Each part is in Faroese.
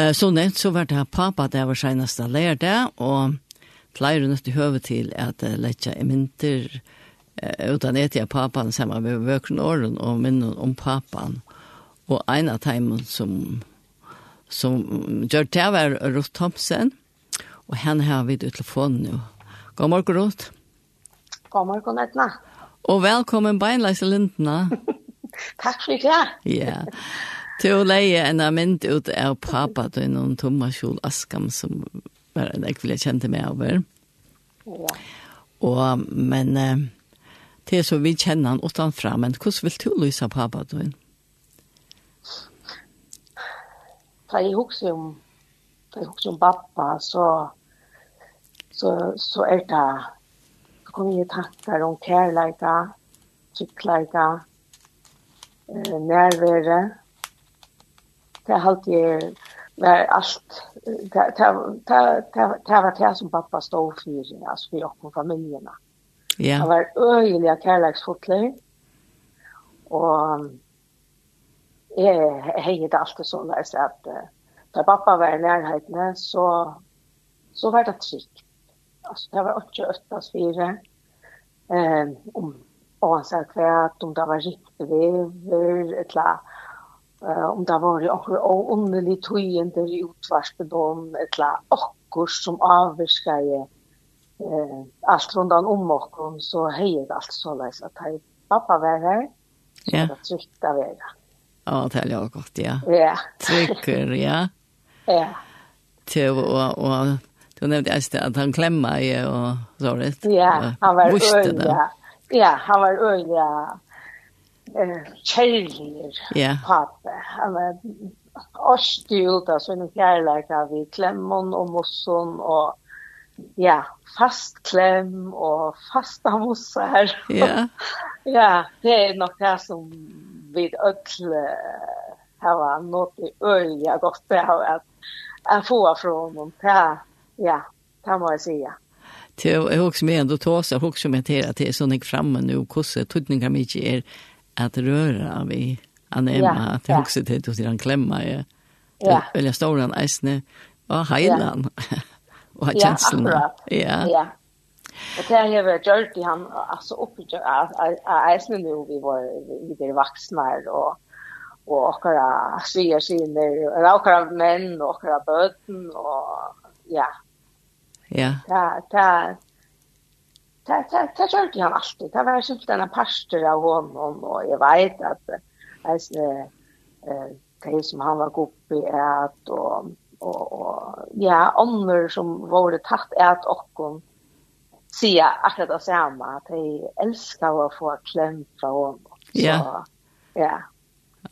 Eh, så nett så var det pappa det var seneste lærte, og pleier hun til høve til at uh, letja i mynter uh, utan etter pappan sammen med vøkren åren og minnen om pappan Og en av teimen som, som gjør det var Ruth Thompson, og henne har vi til telefonen nå. God morgen, Ruth. God morgen, Edna. Og velkommen beinleis Lindna. Tack Takk for det. Ja. Yeah. Til å leie en av mynd ut av pappa til noen Thomas kjol askam som var en jeg ville kjente meg over. Ja. Og, men eh, til så vi kjenner han utenfra, men hvordan vil du lyse pappa til Da jeg husker om, da jeg husker om pappa, så, så, så er det så kommer jeg tanker om kærleika, tryggleika, eh, nærvære, det halt jag var allt det det det var det som pappa stod för alltså för och familjerna. Ja. Han var öjliga kärleksfotler. Och eh hej det alltid så där så att där pappa var i närheten så så var det tryggt. Alltså det var också östas fyra. Ehm om och han sa kvärt om det var riktigt vever ett la uh, om det var akkurat og underlig tøyende i utvarspedom, etla akkur som avvirskar eh, alt rundt om oss, så heier det alt så leis at hei, pappa var her, ja. og det trygt av er. Ja, det er jo godt, ja. Ja. Trykker, ja. Ja. Til og, og Du nevnte just at han klemmer i og så rett. Ja, han var øyelig. Ja, han var øyelig eh kjærligere ja pappa Han var årstig ut av sånne kjærleika vi klemmen og mossen og ja, fast klem og fasta mossa her. Ja. ja, det er nok det som vi ødle har nått i øye godt det har vært jeg får fra honom. Ja, ja det må jeg si, ja. Det är också med ändå tåsa, också med at det er sånn jeg fremme nå hvordan tøtninger mye er at röra vi anema, ja, at att jag också till att han klämma i ja. eller stora en isne och heilan och har känslan. ja. Ja. Og det har varit gjort i han, altså uppe av isen nu, vi var vidare vaksne og og okkara syr syner, eller okkara menn og okkara bøten og ja. Ja. Ja, ja, det det det gjorde han alltid. Det var simpelt en pastor av honom och jag vet att alltså eh det som han var uppe i att och och och ja andra som var det tatt ät och se sia akkurat det samma att de älskar att få kläm från honom. Ja. Ja.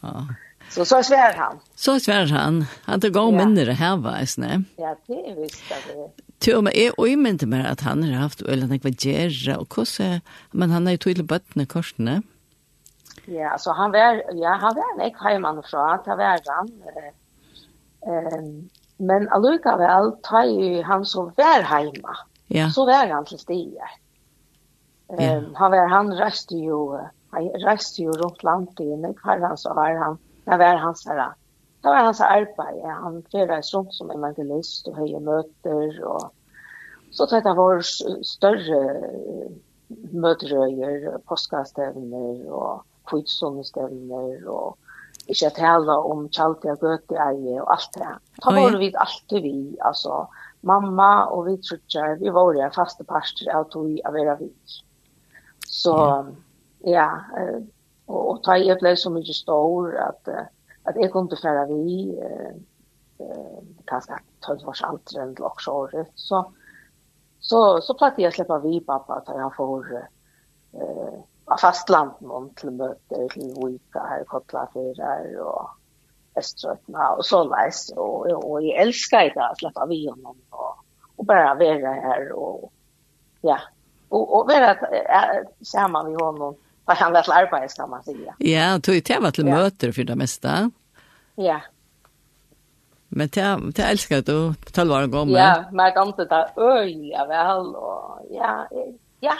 Ja. Så så svär han. Så svär han. Han tog om minner det här var snä. Ja, det visste det. Tur med är och inte mer att han har haft eller något vad gärra och kosse men han har ju tydligt böttne korsne. Ja, så han var ja, han var en ek hemman så att han var han. Ehm men alluka väl tar ju han som var hemma. Ja. Så var han till stia. Ehm han var han reste ju han reste ju runt landet i när han så var han Det var hans her. Det var hans arbeid. Han flere rundt som evangelist og høye møter. Og så tar det var større møterøyer, påskastevner og kvitsundestevner og ikke at hele om Kjaltia Gøteeie og alt det. Da var vi alltid vi, altså mamma og vi trutjer, vi var jo faste parster av tog av vera vi. Så ja, og og ta i blev så mycket stor att att jag kunde färra vi eh, eh kanske 12 års äldre än året så så så plattade jag släppa vi pappa att jag får eh av fastlandet om till möte till Vika här koppla för där och Östergötland och så läs och och jag älskar det att släppa vi honom och och bara vara här och ja. Och och vara samman med honom vad han var till arbete ska man säga. Ja, tog ju tema till ja. möter för det mesta. Ja. Men det, det älskar du, 12 år gammal. Ja, men jag kom till det öliga väl och ja, ja,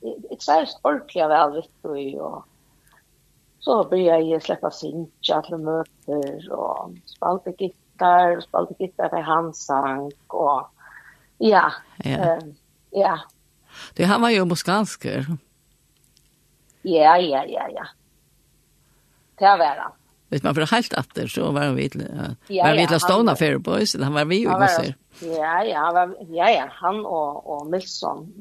det är ordentliga väl vet och så blir jag släppa sin till möter och spalte gitarr, och spalte gitarr till hans sang och ja, ja. Eh, ja. Det han var ju muskansker. Ja, ja, ja, ja. Det var han. Vet man för helt atter, så var han vid ja, var vid ja, Stona Fair Boys, han var vi ju måste. Ja, ja, han var ja, ja, han och och Milson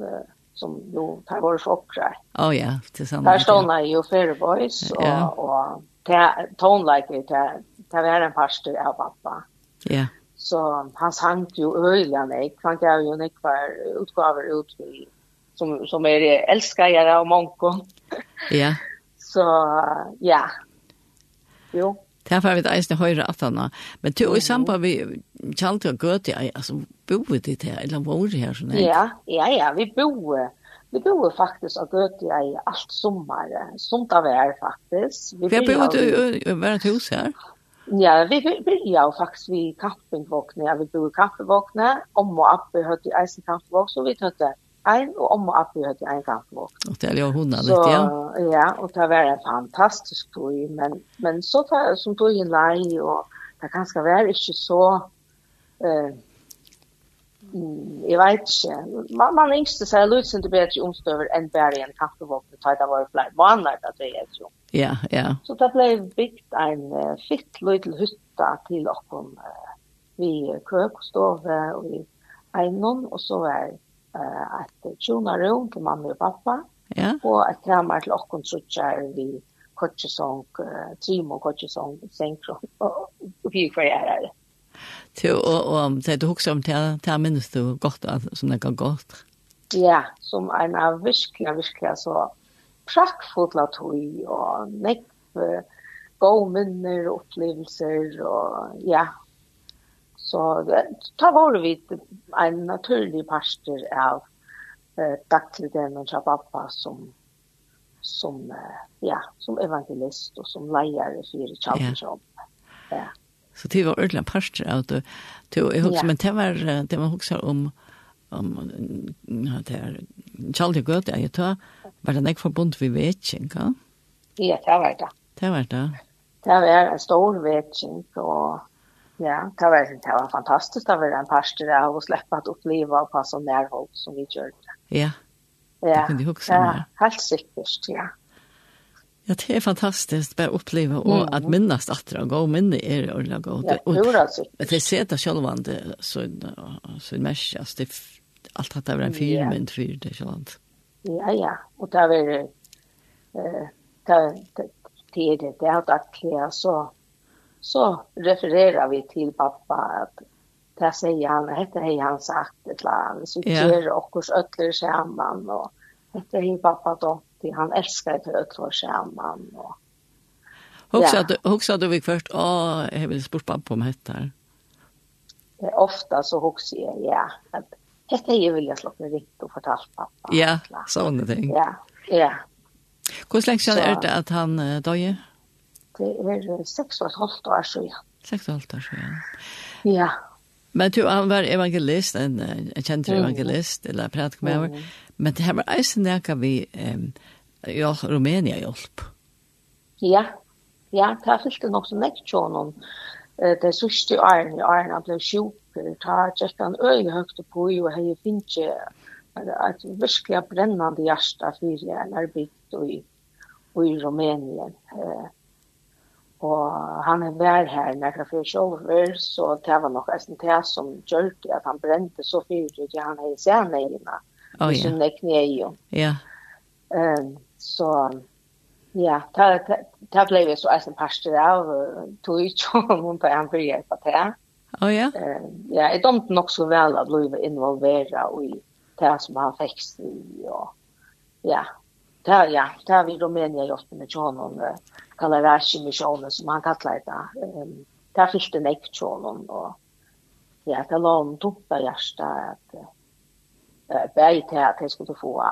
som jo tar vår chockra. Ja, oh, ja, tillsammans. Där Stona ju Fair Boys och ja. och Tone like it, det var en pastor av pappa. Ja. Så han sank ju öliga nek, han gav jo nek var utgaver ut vid som som är er älskare och monko. Ja. Så ja. Jo. Det har vi det eisne høyre at han Men du, i samband vi kjalt og gøte, altså, boet det her, eller var det her sånn? Ja, ja, ja, vi bor Vi bor faktisk og gøte i alt sommer, somt av er faktisk. Vi boet du i hvert hus her? Ja, vi börjar ju faktiskt vid kampingvåkne, ja, vi boet kampingvåkne, om og oppe høyte i eisen så vi tøtte en, og om og Abbe hadde en kampvogn. Og det er jo hundene litt, ja. Ja, og det var en fantastisk tog, men, men så tar jeg som tog en lei, og det kan skal være ikke så, eh, jeg vet ikke, man, man yngste seg løsende til bedre omstøver enn bare en kampvogn, det var flere måneder, det er jo. Ja, ja. Så det ble bygd en uh, fitt løytel hytta til åkken, uh, vi køk og stove og vi einon, og så var det uh, et tjonarum til mamma og pappa, ja. og et kramar til okkon trutjar vi kortsesong, uh, trimo kortsesong, senkron, og vi kvar er her. Til, og, og det du husker om til, til minnes du godt, at, som det kan godt? Ja, som en av virkelig, virkelig så prakkfotla tog, og nekv, gode minner, opplevelser, og ja, Så ta var vi en naturlig parster av eh, dagtiden og pappa som som ja, som evangelist og som leier for Charleston. Ja. ja. Så det var ordentlig parster av det. Det var husker, ja. men det var, det var også om om ja, det er Charlie Gøte, jeg tar, var det ikke forbundet vi vet ikke, Ja, det var det. Det var det. Det var en stor vetjink, og Ja, det var, det var fantastisk. Det var en pastor där och släppa att uppleva på sånn nærhold som vi gjør det. Ja, ja. det kunde jag också. Ja, helt sikkert, ja. Ja, det er fantastisk bare oppleve og mm. att minnas att det god minne er det ordentligt gott. Ja, och, det är det. Det ser det själva inte så, så märkas. Det, allt att det är en fyr, yeah. men fyr, det är sånt. Ja, ja. og det är väl... Eh, det, det, det, det, det, det, det, det, det, det, det, så refererar vi till pappa att det säger han, heter hej han sagt ett land, så Ja. gjør oss öller samman och hette hej pappa då, till han älskar till öller samman och Huxa du huxa du vi först åh jag vill spurt pappa om heter. här. Det är ofta så huxa jag ja att hette jag vill jag slått med rikt och fortalt pappa. Ja, såna ting. Ja. Ja. Hur länge sedan är det att han dog? det er seks og et halvt år siden. 6 og et halvt år siden. Ja. Men du var evangelist, en, en kjent evangelist, mm. eller prædik med mm. Men det her var eisen nekka vi um, Rumænia hjelp. Ja, ja, det har fyllt nok som nekk tjånum. Det sørste åren i åren han ble sjuk, ta tjekk han øyne høyt på i, og hei finnes et virkelig brennende hjerte for jeg er arbeid i, i Rumænien. Eh, Og han er vær her når nekra fyrir sjåver, så det var nok eisen det som gjør det, at han brente så fyrir, ikke han hei i sen eina, oh, ja. som det kne i jo. Ja. Um, så, ja, det ble vi så eisen parster av, tog ikke om hun på en fyrir hjelpa til. Oh, ja? Um, ja, jeg domte nok så vel at Louis var involvera i det som han fikk i, og ja, det ja, det har vi Rumänien gjort med John och honom, Kalarashi missionen som han kallar det. Ehm ta har fyrst en John och ja, det la honom tunta hjärsta att eh bäge till att det skulle få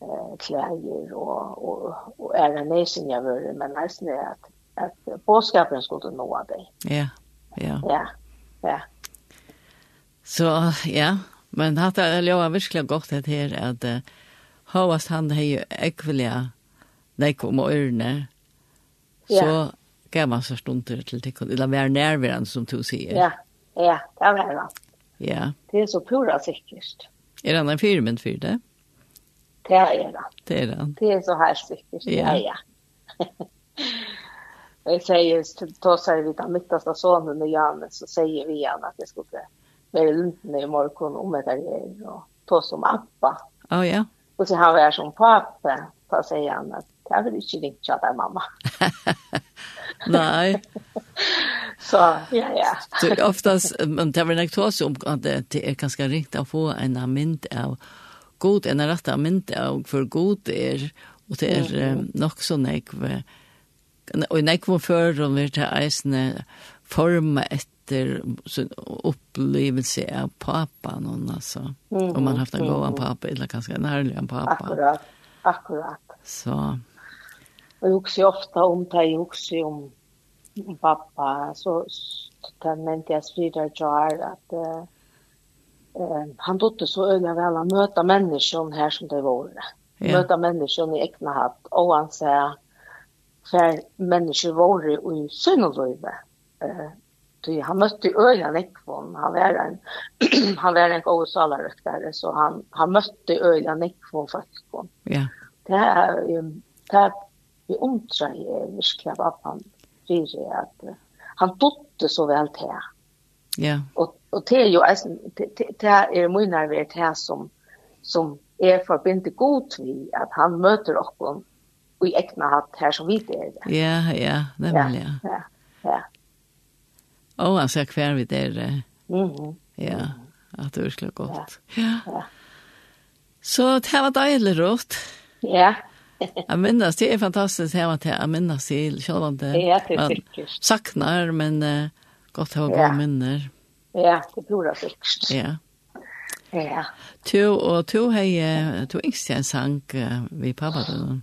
eh kläder och, och, och är ära näsen jag vill men nästan är att, att påskapen skulle nå dig. Ja, ja. Ja, ja. Så ja, men det har jag verkligen gott det här att hovast han hei ekvelia nek om ørene, så ja. gav man så stunder til det, eller vær nærværende som du sier. Ja, ja, det var det. Ja. Det er så pura sikkert. Er han en firmen for det? Det er det. Det er det. Det er så her sikkert, ja, ja. Och jag säger, då säger vi den mittaste sonen och Janne, så sier vi igjen at jeg skulle være lugn i morgen om det jeg, och ta som appa. Å, oh, ja. Och så har jag som pappa på sig igen att jag vill inte ringt tjata mamma. Nej. så, ja, ja. så oftast, men det var en aktos om att det är ganska riktigt att få en mynd av god, en rätta mynd av för god er, och det är mm. um, nog så nekv, og nekv og før, og vi tar eisne forma et sin upplevelse av pappa noen, alltså. Mm, Om man har haft en mm, god pappa eller ganska en en pappa. Akkurat. Akkurat. Så och jag också ofta om jeg husker om pappa så totalt jag svider jar att uh, eh han dotter så øyne väl att möta människor här som det var. Ja. Möta människor i egna hatt och han sier, for människor var i synnelöjve. Eh Ty han mötte öja Nickvon. Han var en han var en god salaröktare så han han mötte öja Nickvon faktiskt. Ja. Det är det är vi undrar ju verkligen vad han säger att han dotte så väl till. Ja. Och och det är ju det är mycket nervigt här som som är förbinde god vi att han möter och i egna hatt här som vi det. Ja, ja, nämligen. Ja. Ja. ja. Og han ser hver vi der. Mm. -hmm. Ja, at det er virkelig godt. Ja. ja. Så det var deilig rått. Ja. Jeg minnes, det er fantastisk hjemme til jeg minnes det, selv om det ja, det er sikkert. saknar, men uh, godt å ha gode ja. minner. Ja, det tror jeg sikkert. Ja. Ja. Tu, og tu hei, tu yngst en sang uh, vi pappa til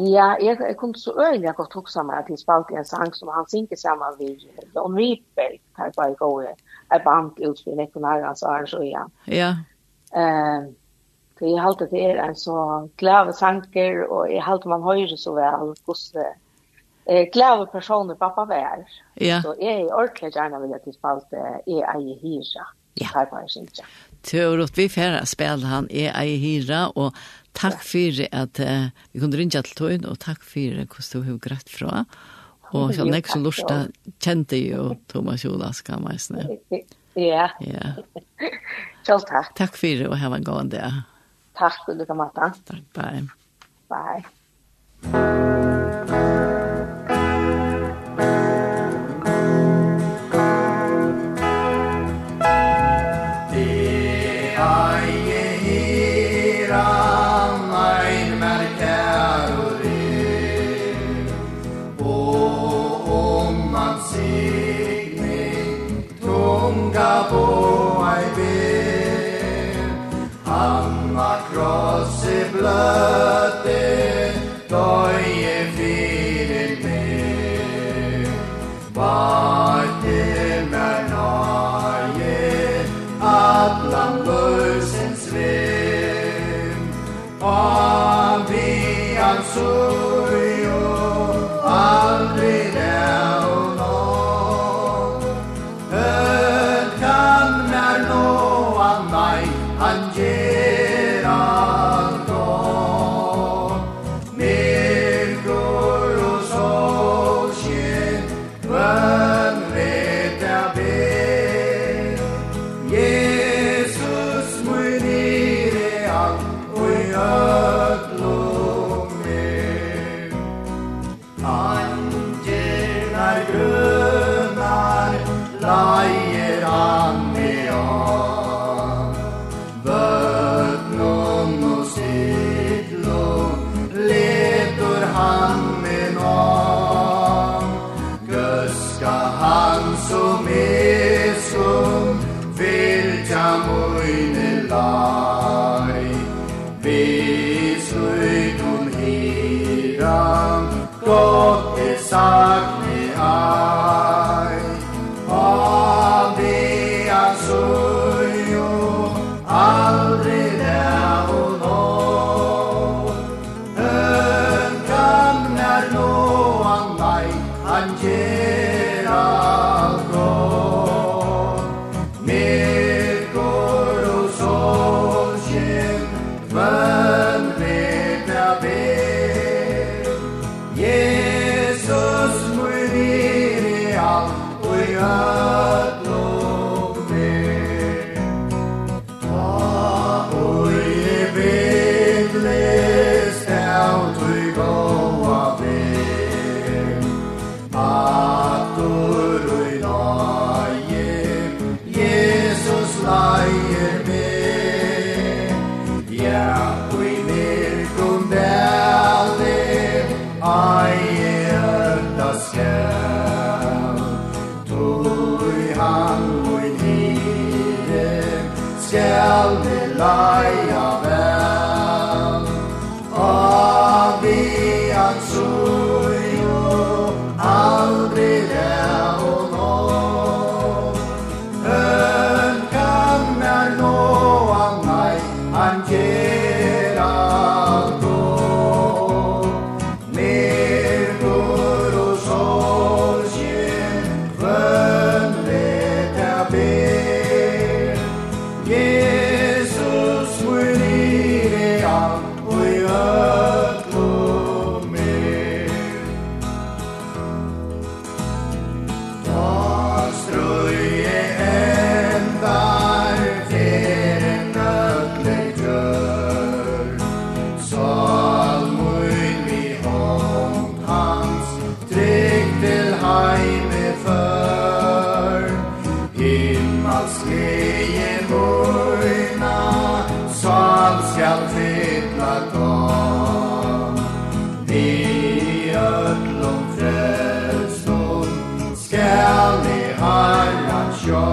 Ja, jeg, jeg kunne så øyelig godt huske meg at jeg spalte en sang som han synger sammen med Don Rydberg, her bare går jeg, er band ut for Nekonarans og Arns og Jan. Ja. Um, for jeg halte det er en så glade sanker, og jeg halte man høyre så vel, hvordan eh, glade personer pappa vär. Ja. Så är er ordentligt gärna vill att jeg spalte, jeg er i hyra. Ja. Her var jeg Tur att vi færre spela han är i hyra, och tack för att uh, vi kunde ringa till tøyen, og tack för hvordan du har greit fra. Och så nästa lusta kände ju Thomas Jonas kan man säga. Ja. Ja. Kjell tack. Tack för det, och ha en god dag. Tack för det, Kamata. Tack bye. Bye. Avi Ansur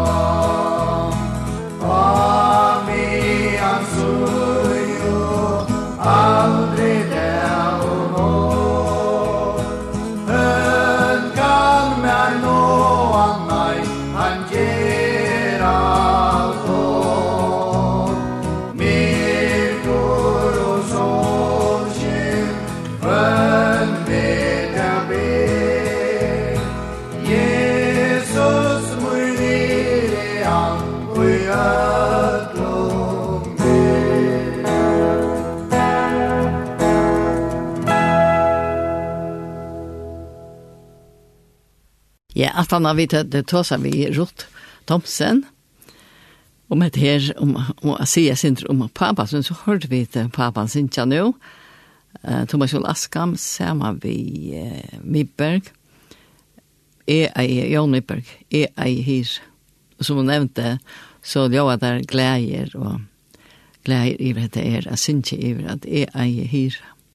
Lord. Ja, at han har vidt det tog seg i Rott Thomsen, om et her, om, om å si jeg synes om pappa, så hørte vi til pappa sin tja nå, uh, Thomas Jol Askam, sammen vi uh, Mibberg, jeg er Jon Mibberg, jeg er her, og som hun nevnte, så det var der gleder og gleder i det er, jeg synes ikke i at jeg er her.